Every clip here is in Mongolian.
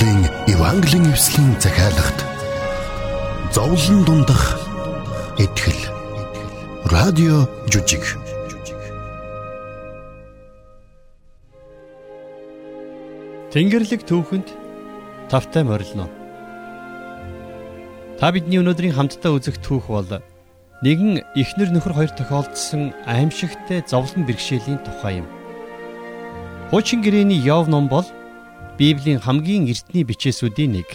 Монголын Евангелийн эвслийн захиалгад зовлон дундах итгэл радио жүжиг Тэнгэрлэг түүхэнд тавтай морилно. Та бидний өнөөдрийн хамтдаа үзэх түүх бол нэгэн эхнэр нөхөр хоёр тохиолдсон аимшигтай зовлон бэрхшээлийн тухай юм. Хуучин гэрээний Йов ном бол Библийн хамгийн эртний бичээсүүдийн нэг.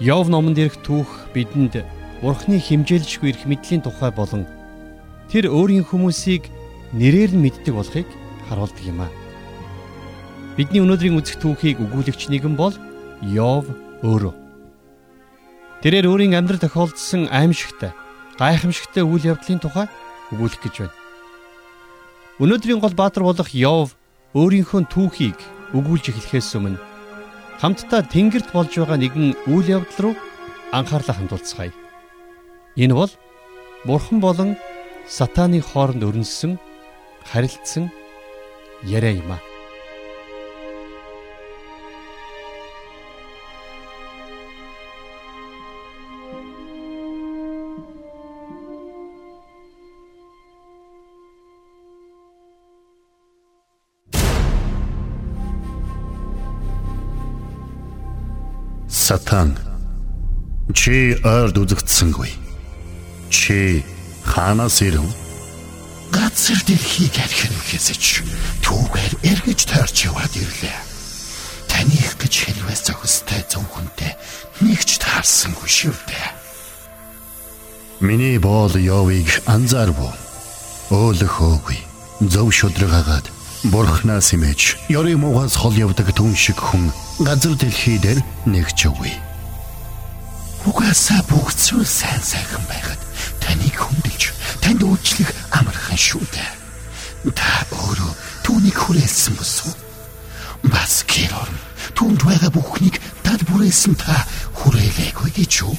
Йов номон дээрх түүх бидэнд Бурхны химжээлжгүй эрх мэдлийн тухай болон тэр өөрийн хүмүүсийг нэрээр нь мэддэг болохыг харуулдаг юм аа. Бидний өнөөдрийн үзэх түүхийг өгүүлэгч нэгэн бол Йов өөрөө. Тэрээр өөрийн амьдрал тохиолдсон аимшигтай, гайхамшигтай үйл явдлын тухай өгүүлэх гэж байна. Өнөөдрийн гол баатар болох Йов өөрийнхөө түүхийг өгүүлж эхлэхээс өмнө хамтдаа тэнгэрт болж байгаа нэгэн үйл явдал руу анхаарлаа хандуулцгаая. Энэ бол Бурхан болон Сатаны хооронд өрнөсөн харилцсан яриа юм аа. Сатан чи ойрд үзэгдсэнгүй. Чи хаанаас ирв? Газар дэлхийг архин үхээсэж түүгээр эргэж тойрч яваад ирлээ. Таних гэж хэлвээс зохистой зөвхөнтэй нэгч таарсангүй шүү дээ. Миний боол Йовыг анзаарв. Өөлөхөөгүй. Зөв шудрагаагаад Бурхнаас имэж ёрын муугаас хол явдаг түн шиг хүн газар дэлхий дээр нэгч үгүй. Угаасаа бүгд зүйл сайн сайхан байгаад таныг хүндэлж танд үйлчлэх амархан шүү дээ. Та өөрөө түүнийг хүрээсэн босов. Бас гэрор түнд байгаа бүхнийг тад бүрээсэн та хүрээлээгүй гэж юу?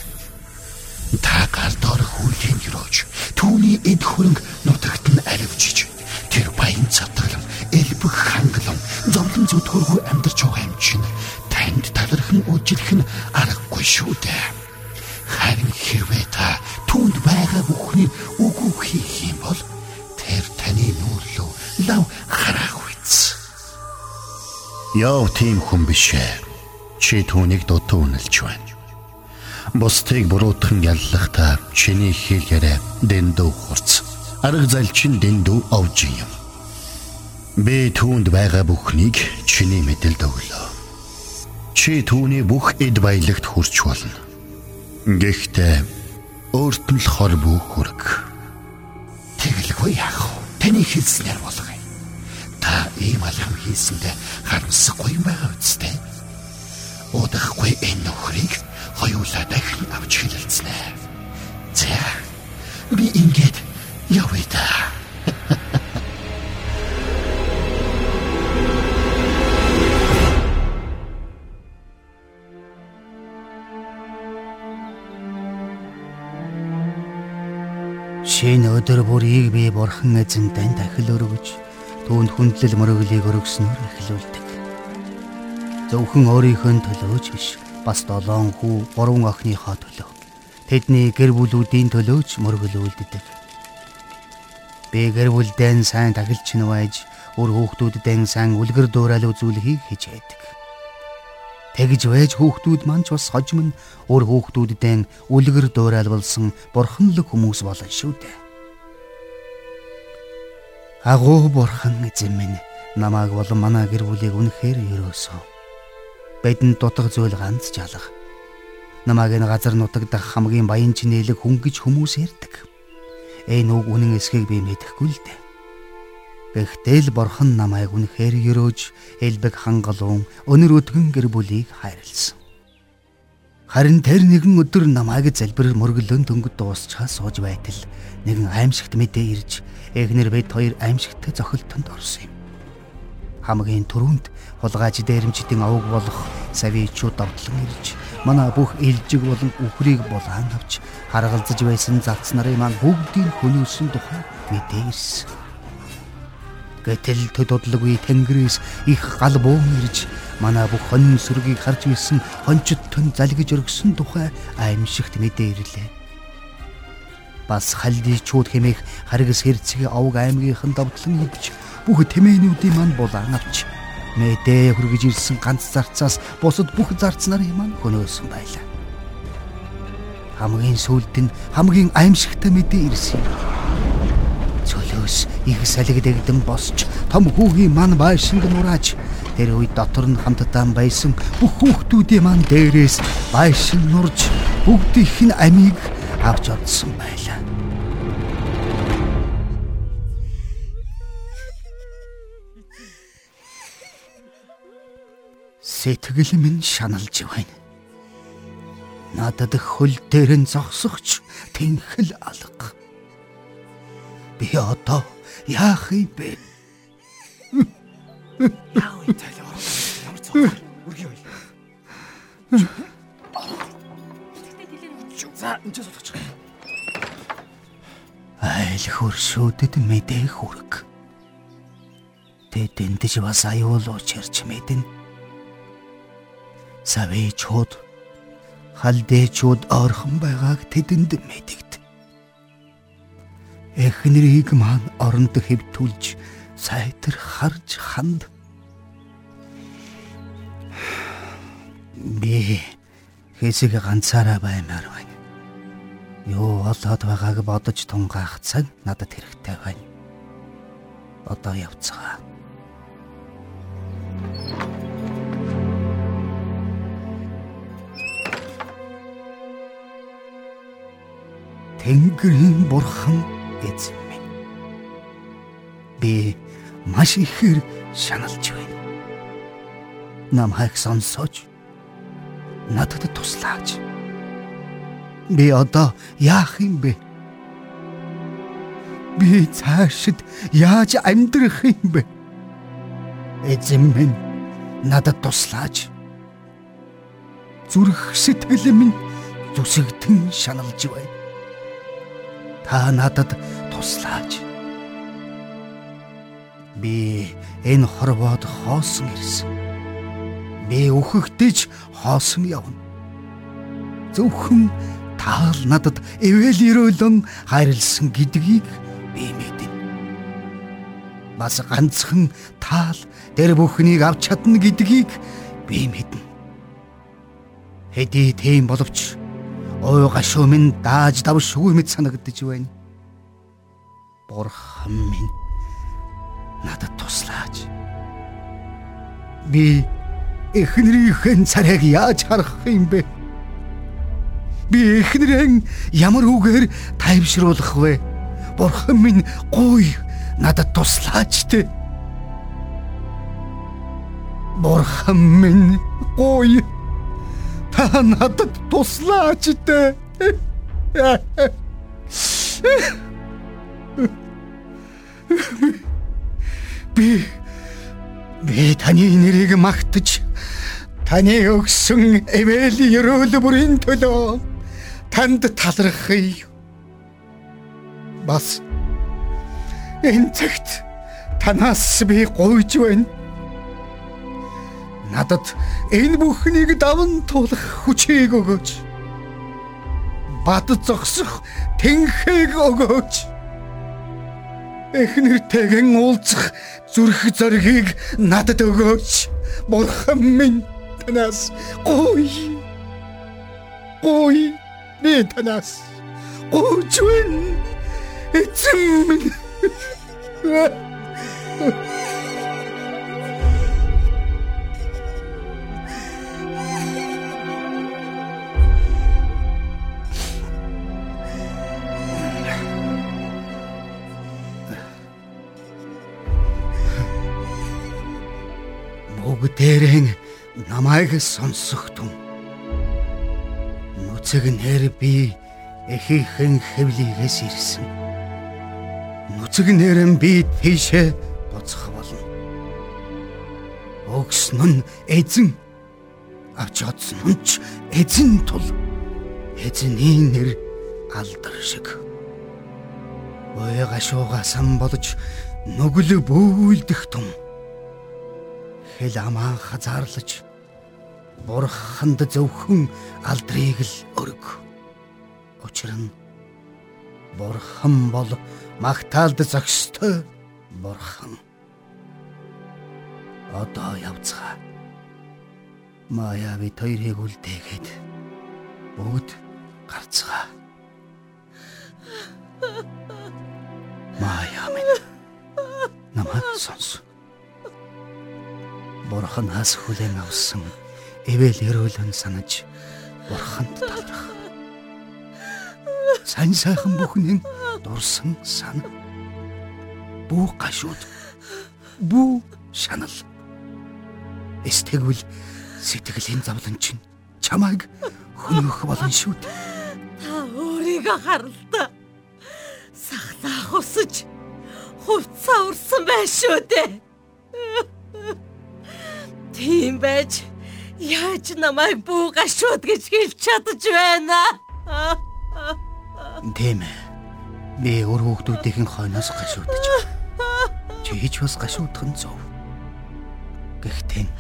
Та гар дор хүлээн өрөөж түүний эд хөрөнгө нутагт нь аливжиж тэр баян цатгалан элбэг хангалан зовлон зүтгөргүй амьдарч байгаа юм чинь танд талархан үжилэх нь аргагүй шүү дээ. Харин хэрвээ та түнд байгаа бүхний үгүй хийх юм бол тэр таны нүүрлөө лав харах үз. Яв тийм хүн биш ээ. Чи түүнийг дутуу үнэлж байна. Бусдыг буруутхан яллахдаа чиний хэл яриа дэндүү хурц. Арга залчин дэндүү овж юм. Би түүнд байгаа бүхнийг чиний мэдэлд өглөө. Чи түүний бүх эд баялагт хүрч болно. Гэхдээ өөрт нь л хор бүх хүрэг. Тэгэлгүй яах вэ? Таны хэлснээр болгоё. Та ийм алхам хийсэндээ харамсахгүй юм байгаа үстэй. Удахгүй энэ нөхрийг хоёулаа дахин авч хэлэлцнэ. За би ингээд явъя да. Шинэ өдөр бүрийг би бурхан эзэн тань дахил өргөж түүнд хүндлэл мөрөглийг өргөснөөр эхлүүлдэг. Зөвхөн өөрийнхөө төлөөч биш, бас долоон хүү, гурван охиныхоо төлөө. Тэдний гэр бүлүүдийн төлөөч мөргөлүүлдэг. Би гэр бүлдээ сайн тахилч нь байж, өөр хүүхдүүддээ сайн үлгэр дуурайл үзүүлэхийг хичээдэг. Тэгж байж хүүхдүүд маань ч бас хожим нь өөр хүүхдүүддээ үлгэр дуурайл болсон бурханлаг хүмүүс болно шүү дээ. Агуу бурхан эзэн минь намайг болон манай гэр бүлийг үнэхээр өрөөсөө. Бидэнд дутаг зүйл ганц жалга. Намайг энэ газар нутагдах хамгийн баян чинэлэг хүн гэж хүмүүс ярьдаг. Энэ үг үнэн эсхийг би мэдэхгүй л дээ. Гэхдээ л бурхан намайг үнэхээр өрөөж элбэг хангалуун өнөр өдгөн гэр бүлийг хайрлсан. Харин тэр нэгэн өдөр намайг залбирал мөргөлөн дөнгөд дуусчаа сууж байтал нэгэн аимшигт мэдээ ирж эхнэр бид хоёр аимшигт зохилтонд орсон юм. Хамгийн түрүүнд хулгайч дээрэмчдийн авг болох савичууд давтлан ирж манай бүх илжиг болон үхрийг булаан авч харгалзаж байсан залц нарын маань бүгдийг хөнөөсөн тухай мэдээ ирсэн. Гэтэл төдөлгүй тэнгэрээс их гал буун ирж манай бүх хонь сүргийг харж ирсэн хончид төн залгиж өргсөн тухай аимшигт мэдээ ирлээ. Бас халдичууд хэмээх харгас хэрцгийн овг аймгийнхан давтлан өвч бүх тэмээнүүдийн манд булаан авч мэдээ хүргэж ирсэн ганц зарцаас бусад бүх зарц нарын маань хөнөөсөн байлаа. Хамгийн сүүлд нь хамгийн аимшигтай мэдээ ирсэн юм. Цөлөөс их салгид эгдэн босч том хүүгийн ман байшинг нурааж тэр үед дотор нь хамтдаа байсан бүх хүүхдүүдийн ман дээрээс байшин нурж бүгдийнх нь амийг авч одсон байлаа. Сэтгэл минь шаналж байна. Надад хөл дээр нь зогсохч тэнхэл алга. Би одоо яах юм бэ? Яа вэ тал ямар цогцол үргэлж бай. За энэ ч суулгач. Айл хөршүүдэд мэдээ хүрэг. Тэ дэндэж бас аюул учирч мэдэн. Савэчуд халдэчуд орхон байгааг тэдэнд мэдэгд. Эхнэрийг маань оронд хэвтүүлж сайтар харж ханд. Би хэсэг ганцаараа баймаар байна. Юу болоод байгааг бодож тунгаах цаг надад хэрэгтэй байна. Одоо явцгаа. Тэнгэрийн бурхан эзэн минь. Би маш ихээр шаналж байна. Намайг сонсож надад туслаач. Би одоо яах юм бэ? Би цаашид яаж амьдрах юм бэ? Эзэн минь надад туслаач. Зүрх сэтгэл минь зүсэгтэн шаналж байна. Та надад туслаач. Би энэ хорвоод хоосон ирсэн. Би өөхөгдөж хоосон явна. Зөвхөн таал надад эвэл өрөөлөн хайрлсан гэдгийг би мэднэ. Бас ганцхан таал тэр бүхнийг авч чадна гэдгийг би мэднэ. Хэдий тийм боловч ой гашуу минь дааж давшгүй мэт санагдаж байна. Бурхан минь надад туслаач. Би эхнэрийн царайг яаж харах юм бэ? Би эхнэрэн ямар үгээр тайвшруулах вэ? Бурхан минь гуй надад туслаач те. Бурхан минь гуй та надад туслаач те. Би би таны нэрийг магтаж Таны өгсөн эвэл ерөөл бүрийн төлөө танд талархъя. Бас энэ цагт танаас би гуйж байна. Надад энэ бүхнийг даван туулах хүчийг өгөөч. Бад зогсох тэнхэг өгөөч. Эхнэртэйгэн уулзах зүрх зоригийг надад өгөөч. Бурхан минь танаас гой гой би танаас гойж байна эцэг минь бүгдээрэн намайг сонсох түн. Нүцэг нэр би эхийнхэн хэвлийгээс ирсэн. Нүцэг нэрэн би тийшээ буцах болно. Өгсөн нь эзэн авч одсон ч эзэн тул эзний нэр алдар шиг. Ой гашуугаа сан болж нүгэл бүүлдэх том хэл амаа хазаарлаж бурханд зөвхөн алдрыг л өрг. Учир нь бурхан бол магтаалд зогстой бурхан. Одоо явцгаа. Мая би хоёрыг үлдээгээд бүгд гарцгаа. Мая минь намайг сонс. Бурханаас хүлээн авсан эвэл өрөөлөн санаж бурханд талрах. Сайн сайхан бүхнэн дурсан сан. Бүү гашууд. Бүү шанал. Эстэгвэл сэтгэлийн зовлон чинь чамайг хөнөөх болно шүү дээ. Та өөрийгөө харалта. Сахлаах усаж хувцаа урсан байх шүү дээ. Тийм байж яаж намайг бүү гашууд гэж хэлж чадж байна. Тийм ээ. Би өөр хүүхдүүдийн хойноос гашуудж. Чи ч бас гашуудах нь зөв. Гэхдээ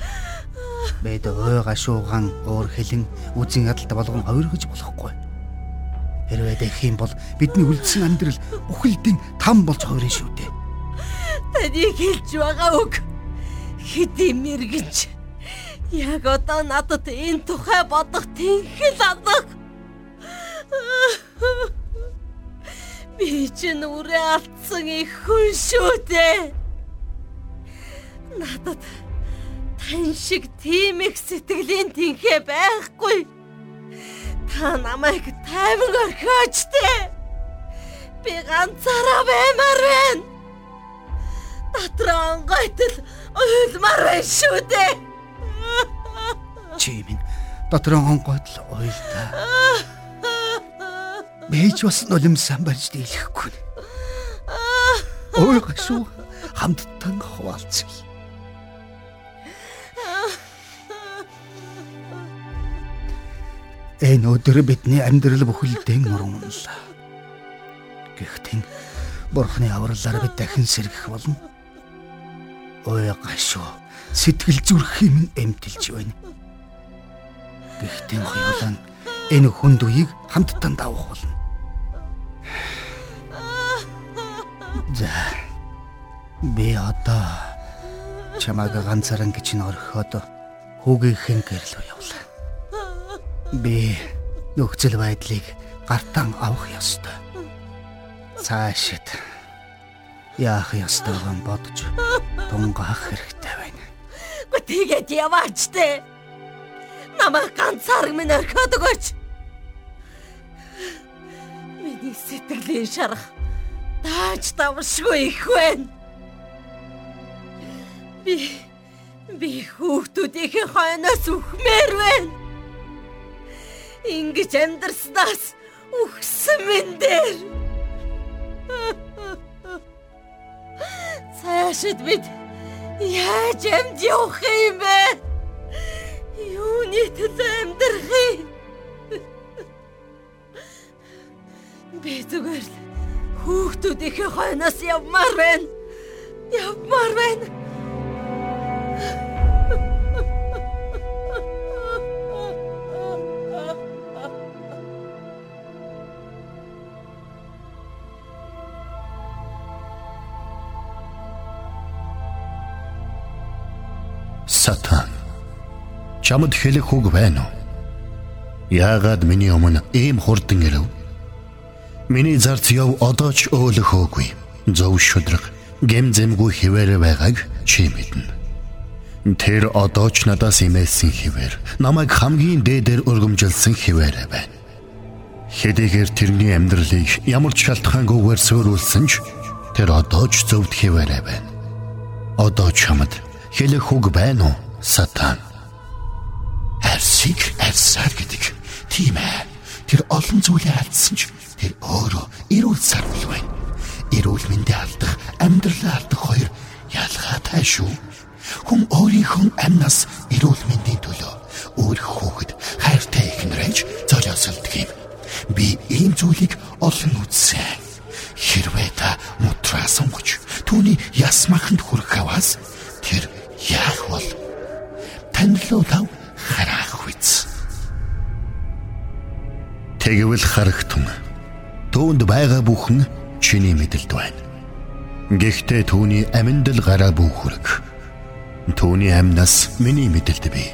Бэд ой гашуугаан өөр хэлэн үзэн ядалт болгон хувиргаж болохгүй. Хэрвээ дэх юм бол бидний үлдсэн амьдрал бүхэлдийн там болж хувирна шүү дээ. Таныг хэлж байгаа үг хэдий мэрэгч. Яг одоо надад энэ тухай бодох тэнхэл алга. Би чинь үрээ алдсан их хүн шүү дээ. Надад тань шиг тийм их сэтгэлийн тэнхээ байхгүй. Та намайг тайван орхиоч дээ. Би ганцаараа баймаар байна. Дотроо онгойтл уйлмаар байна шүү дээ. Чи минь дотроо онгойтл уйлдаа. Бэж бас нулимсан барьж дийлэхгүй. Ой гашуу хамттан хуваалцъя. Энэ өдөр бидний амьдрал бүхэлдээ нурманлаа. Гэхдээ бурхны авралаар бид дахин сэргэх болно. Ой гашуу сэтгэл зүрх юм эмтэлж байна. Гэхдээ хоёулаа энэ хүнд үеийг хамтдаа давах болно. За. Би одоо чамааг ганцаараа гэж н орхиод хүүгийнхэн гэрлөө явлаа. Би нөхцөл байдлыг гартан авах ёстой. Цаашид яах ёстойг нь бодож тунгаах хэрэгтэй байна. Гэхдээ тэгээд яваач те. Намайг ганцаар минь орхиод өгөөч. Миний сэтгэлийн шарах тааж давшгүй их байна. Би би хүүхдүүдийн хойноос үхмээр байна ингэж амьдрснаас үхсэн мен дээр. Цаашид бид яаж амьд явах юм бэ? Юуны төлөө амьдрах юм? Би зүгээр л хүүхдүүдийнхээ хойноос явмаар байна. Явмаар байна. чамд хэлэх үг байна уу? Яагаад миний өмнө ийм хурдан ирв? Миний зарц яв одоо ч өөлөхөөгүй. Зөв шудраг, гэмзэмгүй хിവэр байгааг чи мэднэ. Тэр одоо ч надаас имээсэн хിവэр, намайг хамгийн дээдээр өргөмжилсэн хിവэр байна. Хэдийгээр тэрний амьдралыг ямар ч шалтгаангүйгээр сөөрүүлсэн ч тэр одоо ч зөвд хിവэр байна. Одоо ч хамт хэлэх үг байна уу? Сатан Арсаар гэдэг. Тийм ээ. Тэр олон зүйлээ алдсан ч тэр өөрөө эрүүл сарвал байна. Эрүүл мэндэ алдах, амьдралаа алдах хоёр ялгаатай шүү. Хүн өөрийнхөө амнаас эрүүл мэндийн төлөө өөр хүүхэд хайртай ихнэрэж золиослдог юм. Би ийм зүйлийг олон үзсэн. Хэрвээ та мутраа сонгож түүний ясмаханд хүрэх аваас тэр яах бол танилуу лав хараах үз. Тэгвэл харагтун түүнд байгаа бүхэн чиний мэдэлд байна. Гэхдээ түүний аминд л гараа бүхүрэг. Түүний амнаас миний мэдэлд бий.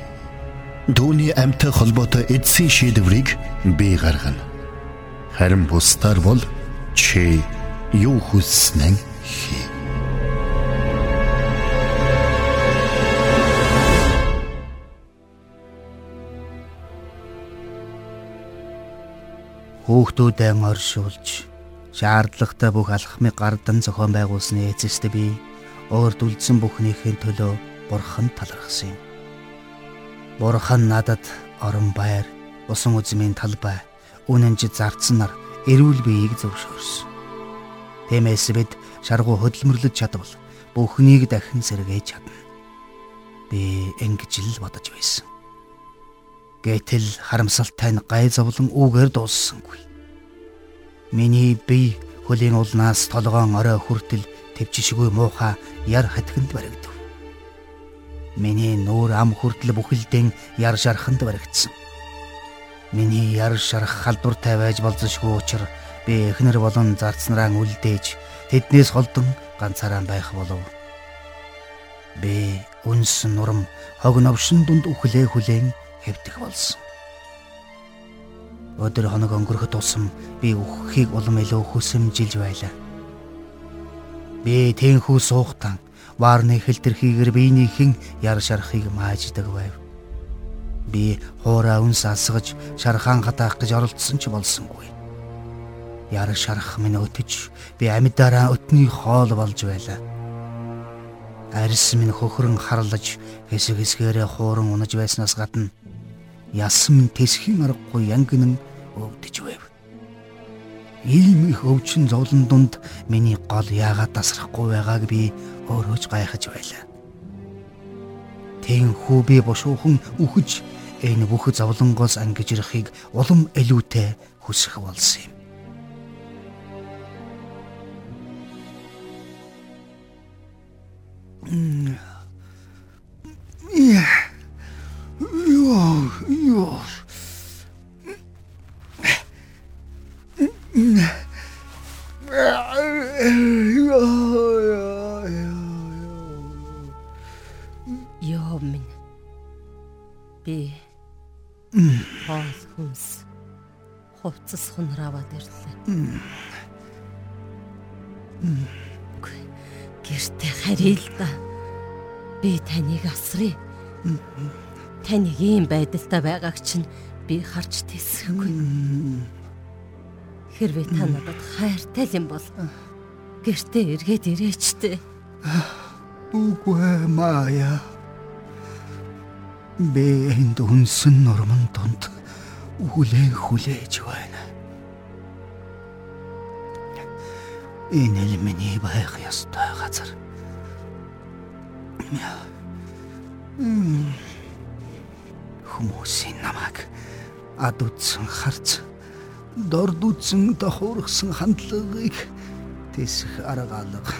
Түүний амьтаа холбоотой эдсийн шийдвэрийг би гаргана. Харин бусдаар бол чи юу хүснэн хий. Хүүхдүүдээ оршуулж шаардлагатай бүх алхмыг гардан зохион байгуулсны эцэст би өөрт үлдсэн бүхнийхээ төлөө бурхан талархсан юм. Бурхан надад орон байр, усан үзмийн талбай, үнэнч зарцсан нар эрүүл биеийг зөвшөөрсөн. Тиймээс бид шаргуу хөдөлмөрлөж чадвал бүхнийг дахин сэргээж чадна. Би ингэж л бодож байсан. Гэтэл харамсалтай нь гай зовлон үгээр дууссангүй. Миний бие хөлийн улнаас толгоон орой хүртэл төвчшгүй муухай яр хатгинд баригдав. Миний нүүр ам хүртэл бүхэлдэн яр шарханд баригдсан. Миний яр шарах халдвартай байж болзошгүй учраас би эхнэр болон зарцнараа үлдээж тэднээс холдон ганцаараа байх болов. Би үнс нурам хог новшин дунд үхлээ хүлээн хэвдэх болсон. Өдөр хоног өнгөрөх тусам би үхэхийг улам илүү хүсэмжилж байлаа. Би тэнхүү суухтан ваарны хэлтэрхийгэр биенийхэн яр шарахыг мааждаг байв. Би хуураа үнс асгаж шархаан хатаах гэж оролдсон ч болсонгүй. Яр шарах минь өтөж би амьдараа өтний хоол болж байлаа. Арьс минь хөхрөн харлаж хэсэг хэсгээрээ хууран унаж байснаас гадна ясам тэсхийн аргагүй янгинэн өвдөж байв. Ийм их өвчин зовлон дунд миний гол яагаад тасрахгүй байгааг би өөрөөж гайхаж байлаа. Тэнхүү би бошуухан үхэж энэ бүх зовлонгоос ангиж ирэхийг улам илүүтэй хүсэх болсон юм. Yeah. Йоо, йоо. Йоо минь. Би хоол хүнс хувцас хунар аваад ирлээ. Гэртээ харъя л да. Би таныг асрыг таныг ийм байдалтай байгааг чинь би харж тэсэхгүй. Хэрвээ та надад хайртай юм бол гэртээ эргээд ирээчтэй. Үгүй мая. Би энд үнсэн нурман донд хүлээн хүлээж байна. Энэ л миний байх ёстой газар. Мм хүмүүсийн намайг ад үтсэн харц дорд үтсэн тохуурхсан хандлагыг тэсэх арга алга.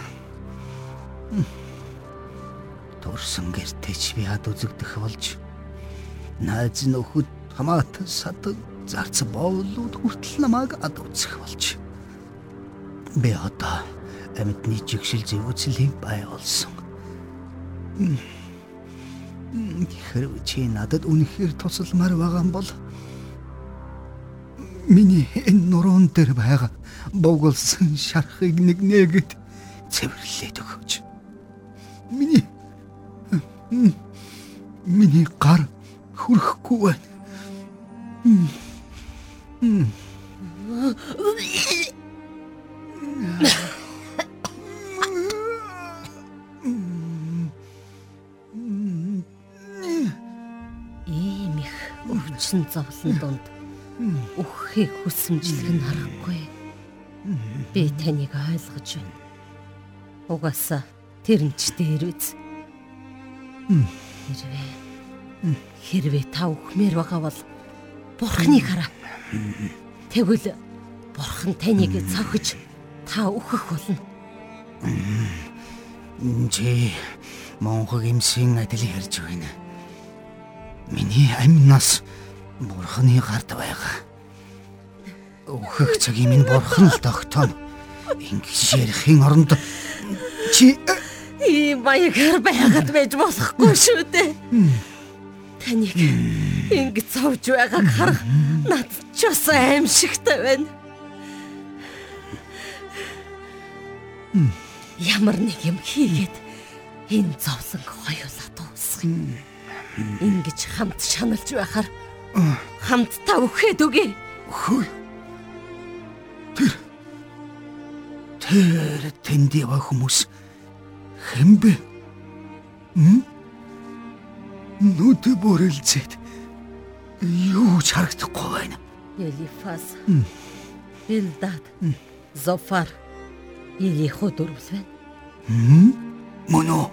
Төрсөн гэртеч би ад үзэгдэх болж найз нөхөд хамаатан садаг зарц боолууд хүртэл намайг ад үзэх болж. Би одоо амьтны жигшил зэвүүцлийн бай болсон. Хэрвээ чи надад үнэхээр тусалмаар байгаа бол миний энэ нуруунд дээр байгаа боголсон шархыг нэг нэгэд цэвэрлээд өгөөч. Миний миний гар хүрхгүй байна. Өвчин зовлон дунд үххийг хүсэмжлэх нь харахгүй. Би таныг ойлгож байна. Угаасаа тэр нь ч дээр үз. Хэрвээ хэрвээ та үхмээр байгаа бол бурхныг хараа. Тэгвэл бурхан таныг цавхиж та үхэх болно. Чи монхог имсийн адил ярьж байна. Миний амнаас бурхны гард байгаа. Өөхөх цагийн минь бурхан л тогтоом. Ингэж ярихын оронд чи ийм маягаар байгаад байж болохгүй шүү дээ. Таныг ингэж зовж байгааг харах надад ч бас аимшигтай байна. Ямар нэг юм хийгээд энэ зовлон хоёулаа дуусгах юм. Ингэж хамт шаналж байхаар хамтдаа өгөхөд үгүй. Хөөе. Тэр тэр тэнд ява хүмүүс хэн бэ? М? Нүд бүрэлцээд юу ч харагдахгүй байна. Элифас. Билдад. Зофар. Илихо дөрвөл байна. Мөн үү?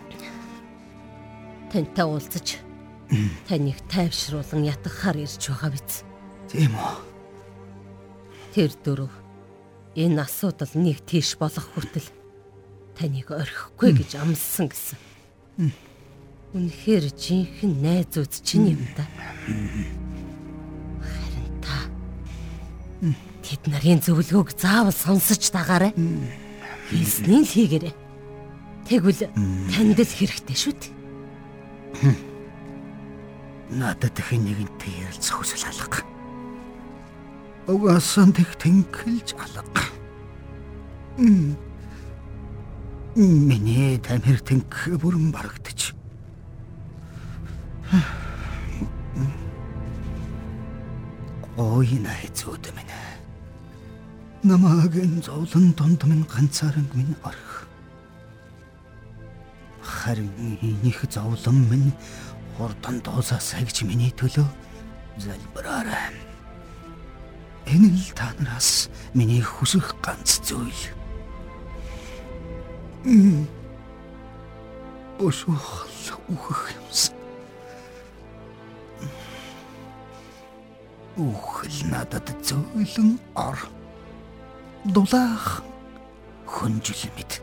Тантай уулзаж таныг тайвшруулан ятгахаар ирж байгаа биз. Тийм үү. Тэр дөрөв энэ асуудал нэг тийш болох хүртэл таныг орхихгүй гэж амласан гэсэн. Үнэхээр жинхэнэ найзууд чинь юм да. Харин та тэд нарын зөвлөгөөг заавал сонсож дагаарай. Хэлснийг л хийгээрэй. Тэгвэл танд л хэрэгтэй шүү дээ. Надад хэн нэгэнтэй ярилцах хүсэл алга. Угаасан тэг тэнхэлж алга. Миний тамир тэнх бүрэн барагдчих. Ой найзууд минь. Намааг энэ зовлон донд минь ганцаараа минь орх. Харин энийх зовлон минь хурдан дуусаасаа гэж миний төлөө залбираарай. Энэ л та нараас миний хүсэх ганц зүйл. Бошох үхэх юмсан. Үхэл надад зөөлөн ор. Дулаах хүнжил мэд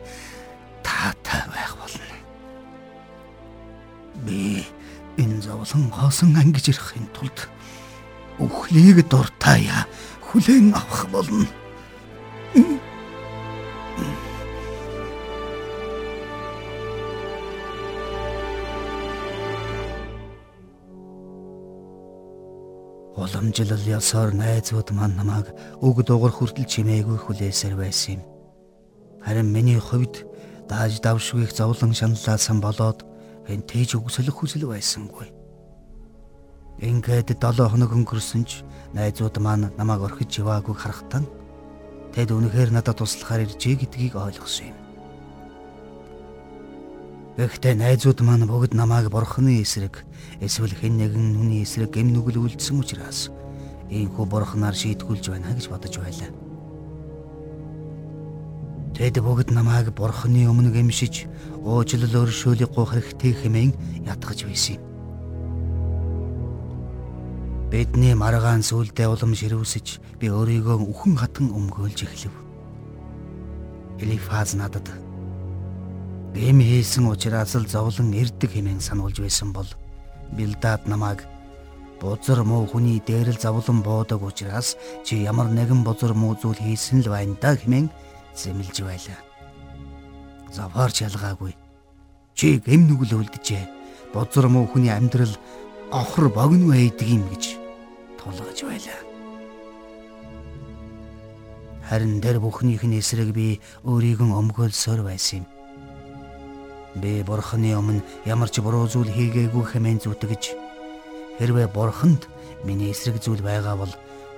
таатай байх болно. Би энэ зовлон хоосон ангиж ирэхин тулд үхлийг дуртаяа хүлээн авах болно. Уламжлал ясаар найзууд маань намайг үг дугар хүртэл чимээгүй хүлээсээр байсан юм. Харин миний хувьд дааж давшгүй зовлон шаналлаасан болоод хэн тээж өгсөлөх хүсэл байсангүй. Ингээд 7 хоног өнгөрсөн ч найзууд маань намайг орхиж яваагүй харахтан тэд үнэхээр надад туслахаар иржээ гэдгийг ойлгосон юм. Гэхдээ найзууд маань бүгд намайг бурхны эсрэг эсвэл хэн нэгэн нүний эсрэг гэм нүгэл үлдсэн учраас ийхүү бурхнаар шийтгүүлж байна гэж бодож байлаа. Тэд бүгд намайг бурхны өмнө гэмшиж уучлал өршөөлийг гуйх хэрэгтэй хэмээн ятгах байсан юм. Бидний маргаан сүулдэ улам ширүүсэж би өөрийгөө үхэн хатан өмгөөлж эхлэв. Элифаз надад Гэм хийсэн учраас л зовлон эрдэг хэмээн сануулж байсан бол Билдад намайг бузар муу хүний дээр л зовлон буудаг учраас чи ямар нэгэн бузар муу зүйл хийсэн л байна да хэмээн зэмлж байлаа. Завхарч ялгаагүй. Чи гэм нүгэл үлдэжээ. Бузар муу хүний амьдрал охор богино байдаг юм гэж тулгаж байлаа. Харин дээр бүхнийх нь эсрэг би өөрийгөө өмгөөлсөөр байсан юм. Би бурхны өмнө ямар ч буруу зүйл хийгээгүй хэмээн зүтгэж хэрвээ бурханд миний эсрэг зүйл байгаа бол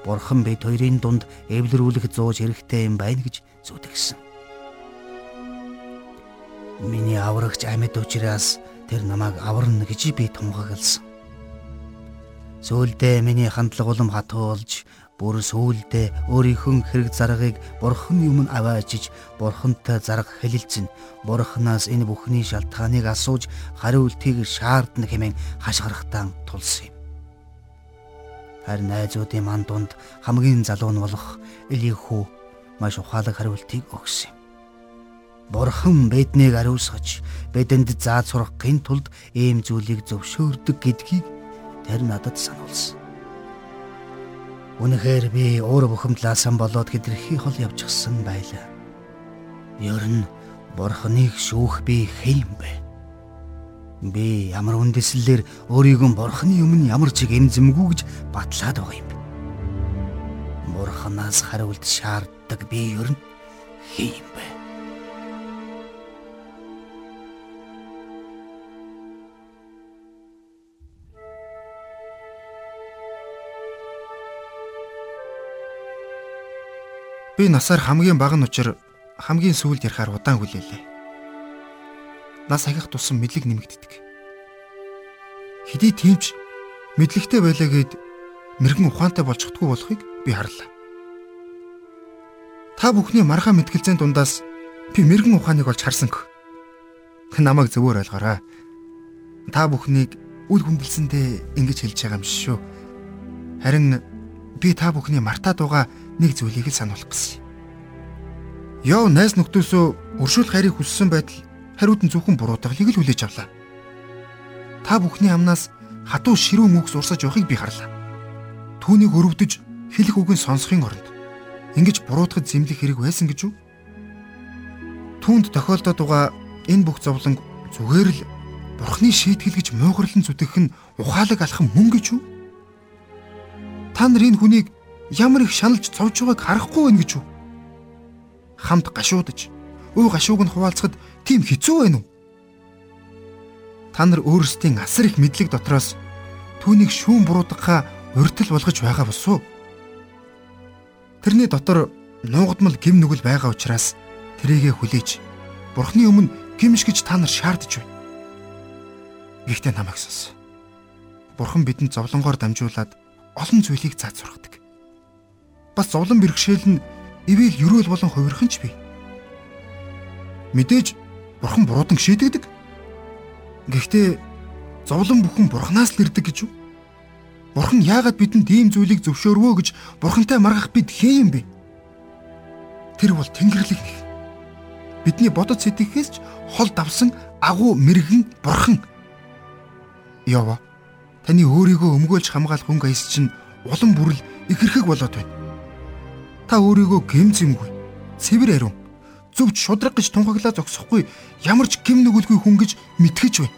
бурхан бид хоёрын дунд эвлэрүүлэх зууж хэрэгтэй юм байна гэж зүтгэсэн. Миний аврагч амьд учраас тэр намайг аварна гэж би тунхагласан. Сүүлдээ миний хандлага улам хатуулж бүр сүүлдээ өөрийнхөө хэрэг заргыг бурхны өмнө аваачиж бурхантай зарга хэлэлцэн бурханаас энэ бүхний шалтгааныг асууж хариултыг шаардна хэмээн хашгирахтаа тулсан юм. Харин найзуудын манд дунд хамгийн залуу нь болох Элихүү маш ухаалаг хариултыг өгсөн юм. Бурхан биднийг ариусгаж бидэнд зааж сургахын тулд ийм зүйлийг зөвшөөрдөг гэдгийг тэр надад сануулсан. Үнэхээр би өөр бухимдлаасан болоод хэтэрхий хол явчихсан байлаа. Ер нь Бурханыг шүүх би хэм бэ? Би ямар үндэслэлээр өөрийгөө Бурханы өмнө ямар ч эмзэмгүй гэж батлаад байгаа юм бэ? Бурханаас хариулт шаарддаг би ер нь хэм бэ? Би насаар хамгийн бага нь учир хамгийн сүүлд ярихаар удаан хүлээлээ. Нас ахих тусам мэдлэг нэмэгддэг. Хэдий тиймч мэдлэгтэй байлаа гэд мэрэгэн ухаантай болж чаддгүй болохыг би харлаа. Та бүхний мархаа мэтгэлзэн дундаас би мэрэгэн ухааныг олж харсанг. Намайг зөвөр ойлгоорой. Та бүхнийг үл хүндэлсэндээ ингэж хэлж байгаа юм шүү. Харин би та бүхний мартаад байгаа нэг зүйлийг л сануулах гэсэн. Яв найз нөхдөөсөө өршөөл хайрыг хүссэн байтал хариуд нь зөвхөн буруутгалыг л хүлээж авлаа. Та бүхний амнаас хатуу ширүү мөгс урсаж явахыг би харлаа. Түүнийг өрөвдөж хэлэх үгийг сонсохын оронд ингэж буруутгаж зэмлэх хэрэг байсан гэж үү? Түүнд тохиолдоод байгаа энэ бүх зовлон зүгээр л Бурхны шийтгэл гэж муугарлан зүтгэх нь ухаалаг алхам мөн гэж үү? Та нар энэ хүнийг ямар их шаналж цовж байгааг харахгүй байна гэж үү? Хамт гашуудаж, өө гашууг нь хуваалцахад тийм хэцүү байна уу? Та нар өөрсдийн асар их мэдлэг дотроос түүнийг шүүн буруудахаа урьдтал болгож байгаа босуу. Тэрний дотор нуугдмал гим нүгэл байгаа учраас тэрийгэ хүлээж Бурхны өмнө гимш гэж та нар шаардж байна. Гэхдээ намайг сонс. Бурхан бидэнд зовлонгоор дамжуулаад олон зүйлийг зааж сургадаг бас зовлон бэрхшээл нь ивэл ерөөл болон хувирхан ч бий. Мэдээж бурхан буруудан шийдэгдэг. Гэхдээ зовлон бүхэн бурханаас л ирдэг гэж юу? Бурхан яагаад бидэнд ийм зүйлийг зөвшөөрвөө гэж бурхантай маргах бид хэн юм бэ? Тэр бол Тэнгэрлэг нэг. Бидний бодод сэтгэхээс ч хол давсан агуу мэрэгэн бурхан. Ява. Таны өөрийгөө өмгөөлж хамгаалах хүн гайс чинь улам бүрэл ихэрхэг болоод байна. Та өөрийгөө гэмзэмгүй, цэвэр ариун, зөвч шудраг гэж тунхаглаа зогсохгүй ямар ч гим нүгэлгүй хүн гэж мэтгэж байна.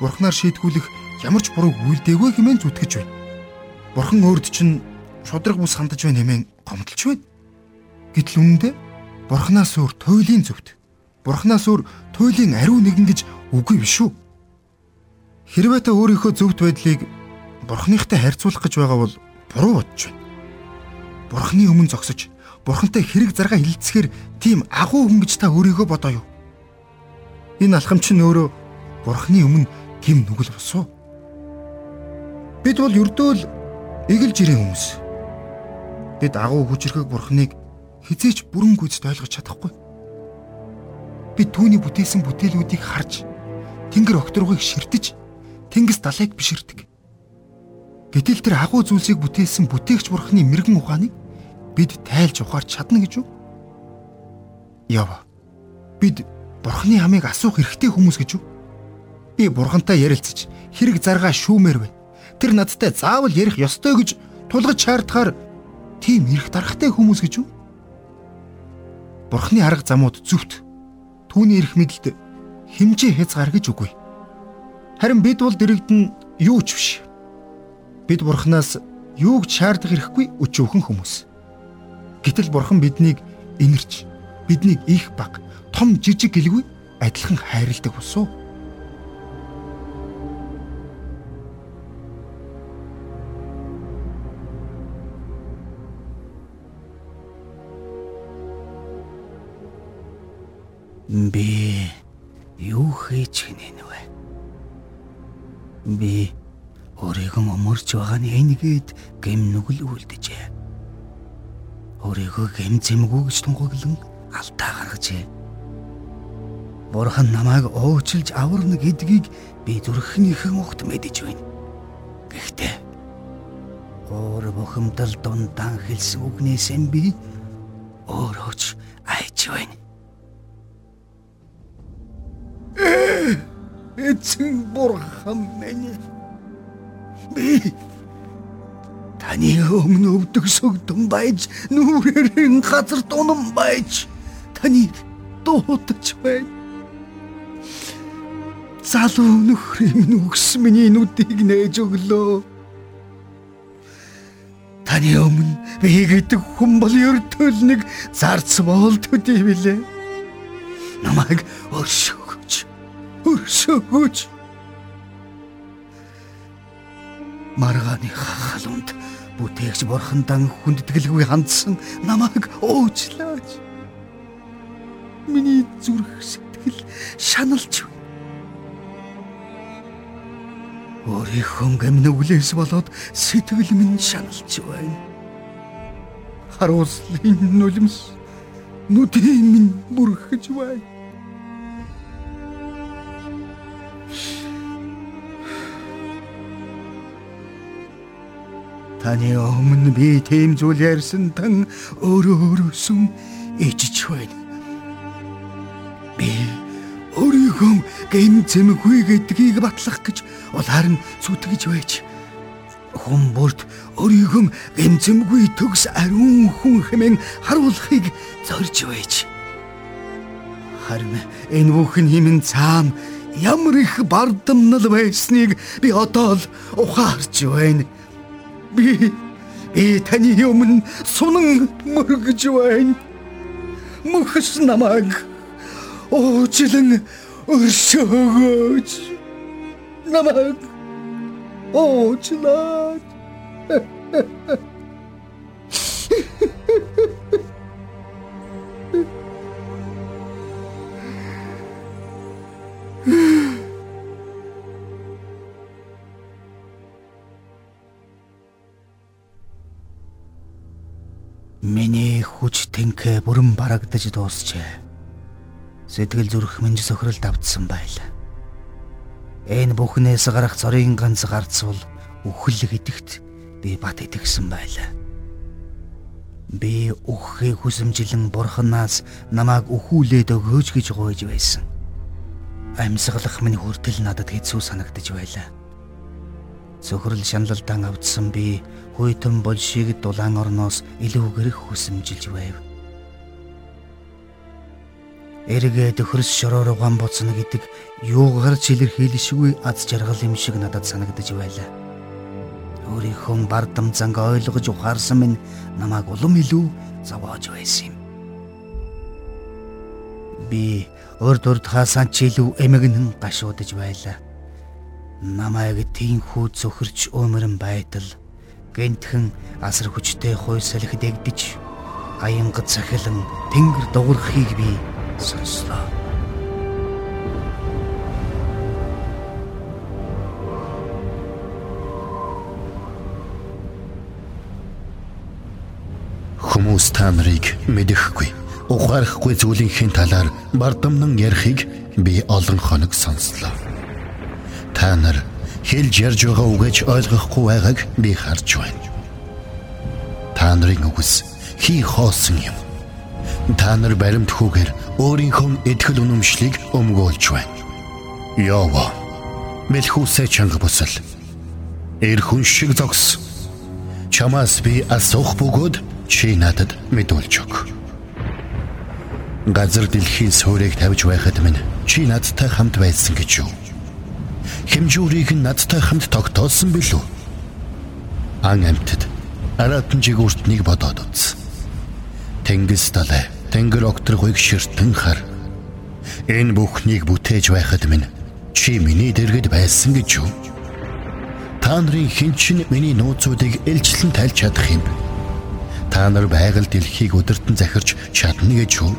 Бурхнаар шийтгүүлэх ямар ч буруу үйлдэггүй хэмээн зүтгэж байна. Бурхан өөрд чинь шудраг бус хандаж байна хэмээн гомдолж байна. Гэтэл үнэндээ Бурханаас өөр туйлын зөвд. Бурханаас өөр туйлын ариун нэгэн гэж үгүй биш үү? Хэрвээ та өөрийнхөө зөвхт байдлыг Бурханыхтай харьцуулах гэж байгаа бол буруу бодож байна. Бурхны өмнө зогсож Бурхантай хэрэг зарга хилцэхээр тийм агуу хүн гэж та өөрийгөө бодоо юу? Энэ алхам чинь өөрөө Бурхны өмнө гим нүгэл босуу. Бид бол ердөө л эгэлж ирэх хүмүүс. Бид агуу хүчрхэг Бурхныг хизээч бүрэн гүйцэд ойлгож чадахгүй. Бид түүний бүтээсэн бүтээлүүдийг харж Тэнгэр окторгыг ширтэж Тэнгис далайг биширдэг. Гэтэл тэр агуу зүйлсийг бүтээсэн бүтээгч бурхны мэрэгэн ухааныг бид тайлж ухаарч чадна гэж юу? Яв. Бид бурхны хамыг асуух эрхтэй хүмүүс гэж юу? Би бурхантай ярилцаж хэрэг заргаа шүүмээр байна. Тэр надтай заавал ярих ёстой гэж тулгаж шаардахаар тийм эрх дарахтай хүмүүс гэж юу? Бурхны арга замууд зөвхт түүний эрх мэдэлд хэмжээ хязгаар гэж үгүй. Харин бид бол дэрэгдэн юу ч биш бид бурхнаас юуг шаардах хэрэггүй өчөөхөн хүмүүс. Гэтэл бурхан биднийг инэрч биднийг их баг том жижиг гэлгүй адилхан хайрладаг босуу. Би юу хийж гинэ вэ? Би өөрийгөө өмөрч байгаа нь энгээд гэм нүгэл үлдэжээ. Өөрийгөө гэмзэмгүй гэж тунгаглан алдаа гаргажээ. Бурхан намайг өвчлж аварна гэдгийг би зүрхнийхэн огт мэдэж байна. Гэхдээ өөр бухимдал дундаа хэлсэн үгнээс нь би өөрөөч айж байна. Эцэг бурхан минь би таны өмнө өвдөг сөгдөн байж нүрэрэн газар дунан байж таныг дуудаж байна. Залуу нөхрийн минь үгс миний нүдийг нээж өглөө. Таны өмнө би гэдэг хүн бол ердөө нэг зарц болтуд юм билээ. Намайг өршөөгч. Өршөөгч. Маргааны халуунд бүтээгч бурхандан хүндэтгэлгүй хандсан намайг уучлаач. Миний зүрх сэтгэл шаналж байна. Өөрийнхөө гэмнүглээс болоод сэтгэл минь шаналж байна. Харуулслын нулимс нүдийн минь бүрхэж байна. Таны өмнө би тийм зүйл ярьсан тан өөрөө өөрөөсөн ичж байна. Би өөрийнхөө гэм зэмгүй гэдгийг батлах гэж бол харин зүтгэж байж хүн бүрт өөрийнхөө гэм зэмгүй төгс ариун хүн хэмээн харуулахыг зорж байж. Харин энэ бүхэн химэн цаам ямар их бардамнал байсныг би одоо л ухаарч байна. Би би таны өмнө сунан мөргөж байна. Мөхс намайг уучлан өршөөгөөч. Намайг уучлаач. Барагдаж дуусчээ. Сэтгэл зүрх минь сохиролд автсан байлаа. Энэ бүхнээс гарах цорын ганц гарц бол үхэл гэдэгт би бат итгэсэн байлаа. Би үхэхийг хүсэмжлэн бурханаас намайг өхүүлээд өгөөж гэж гуйж байсан. Амьсгалах минь хүртэл надад хэцүү санагдаж байлаа. Зөвхөрл шаналлдан авдсан би хүйтэн большиг дулаан орноос илүүгэр хүсэмжилж байв. Эргээ төхөрс шороор угаан боцно гэдэг юугаар ч илэрхийлшгүй аз жаргал юм шиг надад санагдаж байлаа. Өөрийнхөө бардам занг ойлгож ухаарсан минь намайг улам илүү зовоож байсан юм. Би урд урд хаасан ч илүү эмгэнэн гашуудж байлаа. Намайг тийхүү зөвхөрч өмөрн байтал гэнтхэн асар хүчтэй хой салхи дэгдэж аянга цахилан тэнгэр дуурхийг би сонслоо. Хүмүүс та нарыг мэдэхгүй, ухаарахгүй зүйлийнхээ талаар бардамнан ярихыг би олон хоног сонслоо. Та нар хэлж ярьж байгаа үгэж ойлгохгүй байгааг би харж байна. Та нарын үгс хий хоосон юм. Та нар баримтхүүгээр өөрийнхөө итгэл үнэмшлийг өмгөөлж байна. Яава. Мэлхүсэ чанга бусал. Эр хүн шиг зогс. Чамаас би асуух бөгөөд чи надад мэдүүлж өг. Газар дэлхийн суурийг тавьж байхад минь чи надтай хамт байсан гэж юу? Хэмжүүрийг нь надтай хамт тогтоосон билүү? Ан амтд аратан жигүүртнийг бодоод үз. Тэнгис далай Тэнгэр огторгойг ширтэн хар. Энэ бүхнийг бүтээж байхад минь чи миний дэргэд байсан гэж юу? Та нарын хинчин миний нууцуудыг элчлэн тайлж чадах юм. Та нар байгаль дэлхийг өдөртөн захирч чадна гэж юу?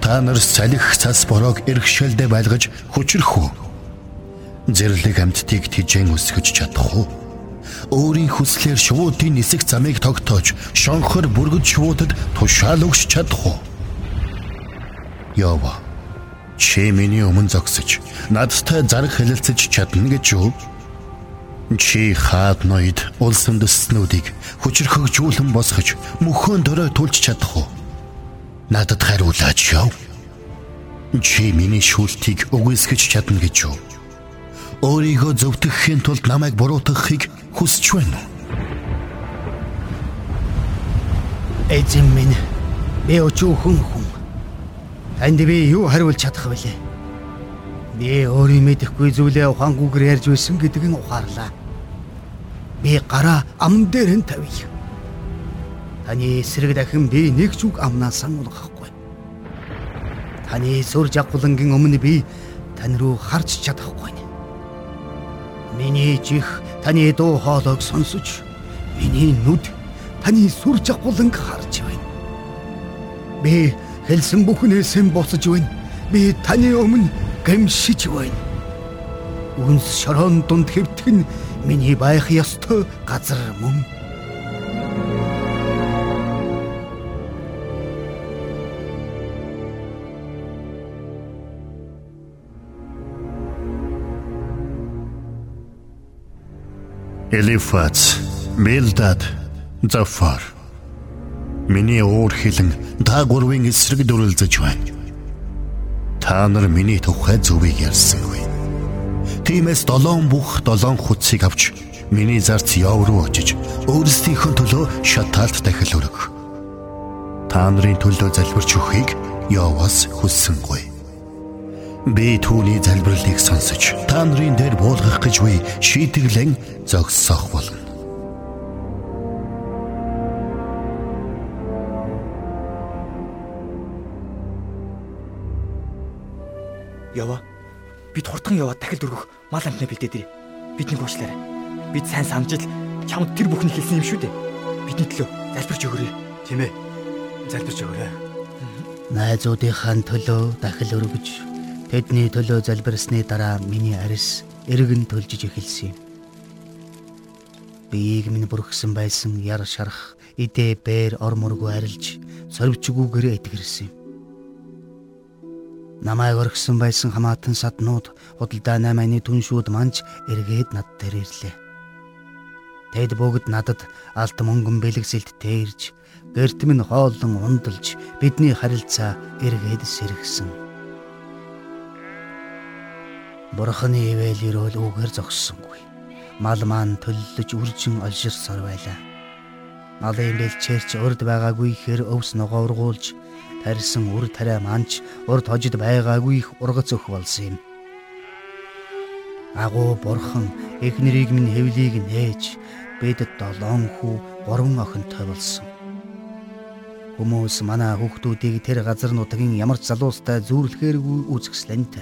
Та нар салхи цас бороог эргшээлдэ байлгаж хүчрэх үү? Зэрлэг амьтдыг тижэн өсгөж чадах уу? Өөрийн хүслээр шувуудын нисэх замыг тогтоож шонхор бүргэж шувуудад тушаал өгч чадах уу? Ява. Чи миний өмнө зогсож надтай зарг хэлэлцэж чадна гэж юу? Чи хаад ноёд улсын дөснүүдийг хүчрхэгжүүлэн босгож мөхөн дөрөө түлж чадах уу? Надад хариулаач яв. Чи миний шүүлтийг үгүйсгэж чадна гэж юу? өөрийгөө зөвтгөхийн тулд намайг буруутгахыг хүсэж байна? Эзэн минь би өчүүхэн хүн. Танд би юу хариулж чадах вүлээ? Би өөрийн мэдэхгүй зүйлээ ухаангүйгээр ярьж байсан гэдгийг ухаарлаа. Би гараа ам дээр нь тавья. Таны эсрэг дахин би нэг ч үг амнаас сануулгахгүй. Таны сүр жагуулангийн өмнө би тань руу харж чадахгүй. Миний чих таны дуу хоолойг сонсож, миний нүд таны сүр жагууланг харж байна. Би хэлсэн бүхнээс нь буцаж байна. Би таны өмнө гэмшиж байна. Үнс шорон дунд хэвтгэн миний байх ёстой газар мөн. Элифац, Милдад, Зафар. Миний уур хилэн та гурвын эсрэг дүрлзэж байна. Та нар миний тухай зүвийг ярьсангүй. Тиймээс долоон бүх долоон хуцыг авч миний зарц яв руу очиж өөрсдийнхөө төлөө шатаалт дахил өргөх. Та нарын төлөө залбирч өгөхийг Яваас хүссэнгүй. Би түүний залбирлыг сонсож та нарын дээр буулгах гэж буй шийдэглэн зогсоох болно. Яваа. Бид хурдхан яваад дахил дөргөх мал амтнаа бэлдээдэй. Бидний уучлаарай. Бид сайн самжил чамд тэр бүхний хэлсэн юм шүү дээ. Бидний төлөө залбирч өгөөрэй. Тийм ээ. Залбирч өгөөрэй. Найзуудынхаа төлөө дахил өргөж Тэдний төлөө залбирсны дараа миний арьс эргэн төлжиж эхэлсэн юм. Биеийг минь бүрхсэн байсан яр шарах идэ бээр ор мөргөө арилж сорвчгүйгээр итгэрсэн юм. Намайг орхисон байсан хамаатан саднууд худалдаа 8-ны түншүүд манж эргээд над дээр ирлээ. Тэд бүгд надад алт мөнгөн бэлгсэлт тээрж, гэрт минь хооллон ундалж бидний харилцаа эргээд сэргсэн. Бурханы ивэл ирүүл үгээр зогссонгүй. Мал маань төллөж үржин олширсаар байлаа. Малын бэлчээрч урд байгаагүй хэр өвс ногоо ургуулж тарьсан үр тариа манч урд хожид байгаагүй их ургац өх болсон юм. Агуу бурхан их нэрийг минь хэвлийг нээж бидэд долоон хүү гурван охинтой болсон. Хүмүүс манай хүүхдүүдийг тэр газар нутгийн ямар ч залуустай зүүрлэхээргүй үзэсгэлэнт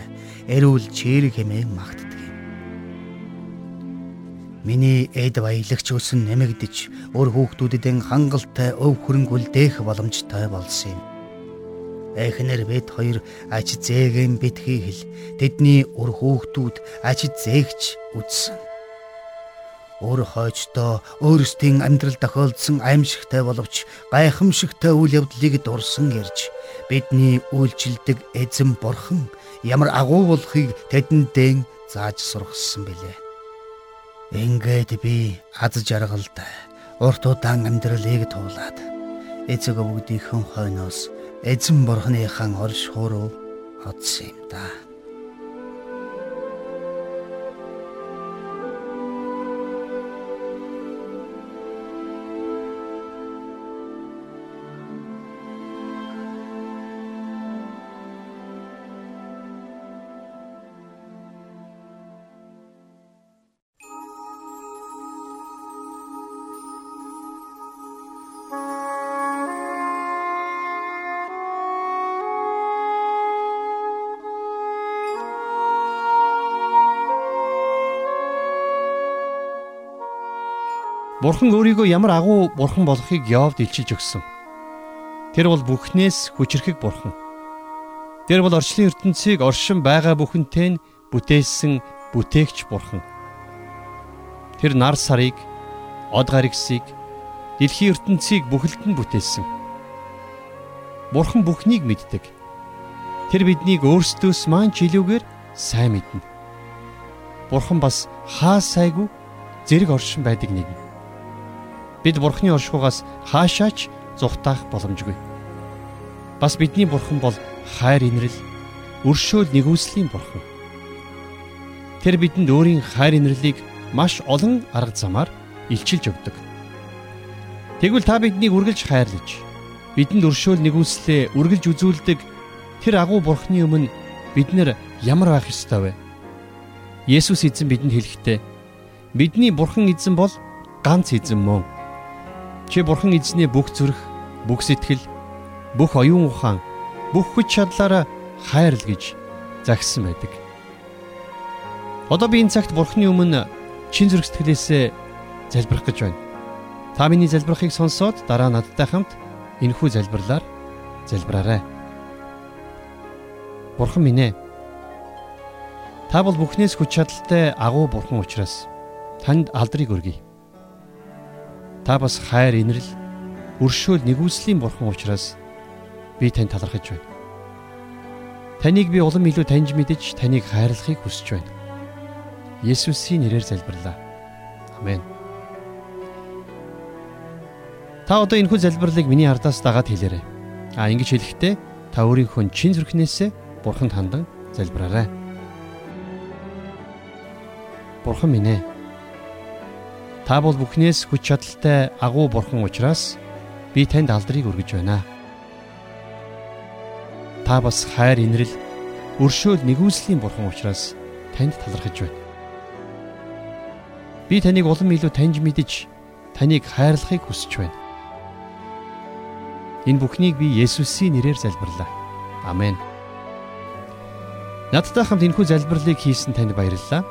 эрүүл чирэг хэмээн магтдаг юм. Миний эд баялагч өсөн нэмэгдэж өөр хүүхдүүдэд хангалттай өв хөрөнгө үлдээх боломжтой болсон юм. Эхнэр бид хоёр аж зээгийн битгий хэл тэдний өр хүүхдүүд аж зээгч үдсэн өөр хойчдоо өөрсдийн амьдрал тохиолдсон аимшигтай боловч гайхамшигтай үйл явдлыг дурсан ярьж бидний үйлчилдэг эзэн бурхан ямар агуу болохыг тэдэндээ зааж сургасан билээ. Ингээд би аз жаргалтай урт удаан амьдралыг туулаад эцэг өвгдийнхөн хойноос эзэн бурханыхаа оршихуй руу одсон юм да. Бурхан өөрийгөө ямар агуу бурхан болохыг Йовд илчилж өгсөн. Тэр бол бүхнээс хүчрхэг бурхан. Тэр бол орчлын ертөнцийг оршин байгаа бүхэнтэй нь бүтээсэн бүтээгч бурхан. Тэр нар сарыг, од гаригсыг, дэлхийн ертөнцийг бүхэлд нь бүтээсэн. Бурхан бүхнийг мэддэг. Тэр биднийг өөрсдөөс маань ч илүүгээр сайн мэднэ. Бурхан бас хаа сайгүй зэрэг оршин байдаг нэгэн. Бид Бурхны оршихугаас хаашаач зүхтаах боломжгүй. Бас бидний Бурхан бол хайр инрэл, өршөөл нэгүслийн Бурхан. Тэр бидэнд өөрийн хайр инэрлийг маш олон арга замаар илчилж өгдөг. Тэгвэл та биднийг үргэлж хайрлаж, бидэнд өршөөл нэгүслээ үргэлж үзүүлдэг тэр агуу бурхны өмнө бид нар ямар байх ёстой вэ? Есүс эзэн бидэнд хэлэхдээ бидний бурхан эзэн бол ганц эзэн мөн. Чи бурхан эзнээ бүх зүрх, бүх сэтгэл, бүх оюун ухаан, бүх хүч чадлаараа хайрл гэж загсан байдаг. Одоо би энэ цагт Бурхны өмнө чин зүрх сэтгэлээсээ залбирах гэж байна. Та миний залбирахыг сонсоод дараа надтай хамт энэхүү залбирлаар залбираарай. Бурхан минь ээ. Та бол бүхнээс хүч чадалтай агуу бурхан учраас танд алдрыг өргөе. Та бас хайр инрэл өршөөл нэгүслийн бурхан учраас би тань талархаж байна. Таныг би улам илүү таньж мэдэж таныг хайрлахыг хүсэж байна. Есүсийн нэрээр залбирлаа. Амен. Та одоо энэхүү залбирлыг миний ардаас дагаад хэлээрэй. А ингэж хэлэхдээ та өөрийнхөө чин зүрхнээсээ Бурханд хандан залбираарай. Бурхан минь ээ. Та бол бүхнээс хүч чадалтай агуу бурхан учраас би танд алдрыг өргөж байна. Та бас хайр инрэл өршөөл нэгүслийн бурхан учраас танд талархаж байна. Би таныг улам илүү таньж мэдэж таныг хайрлахыг хүсэж байна. Энэ бүхнийг би Есүсийн нэрээр залбирлаа. Амен. Надтай хамт энэхүү залбирлыг хийсэн танд баярлалаа.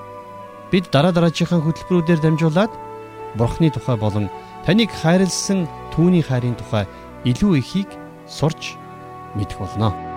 Бид дараа дараагийн хөтөлбөрүүдээр дамжуулаад Бурхны тухай болон таныг хайрлсан түүний хайрын тухай илүү ихийг сурч мэдэх болно.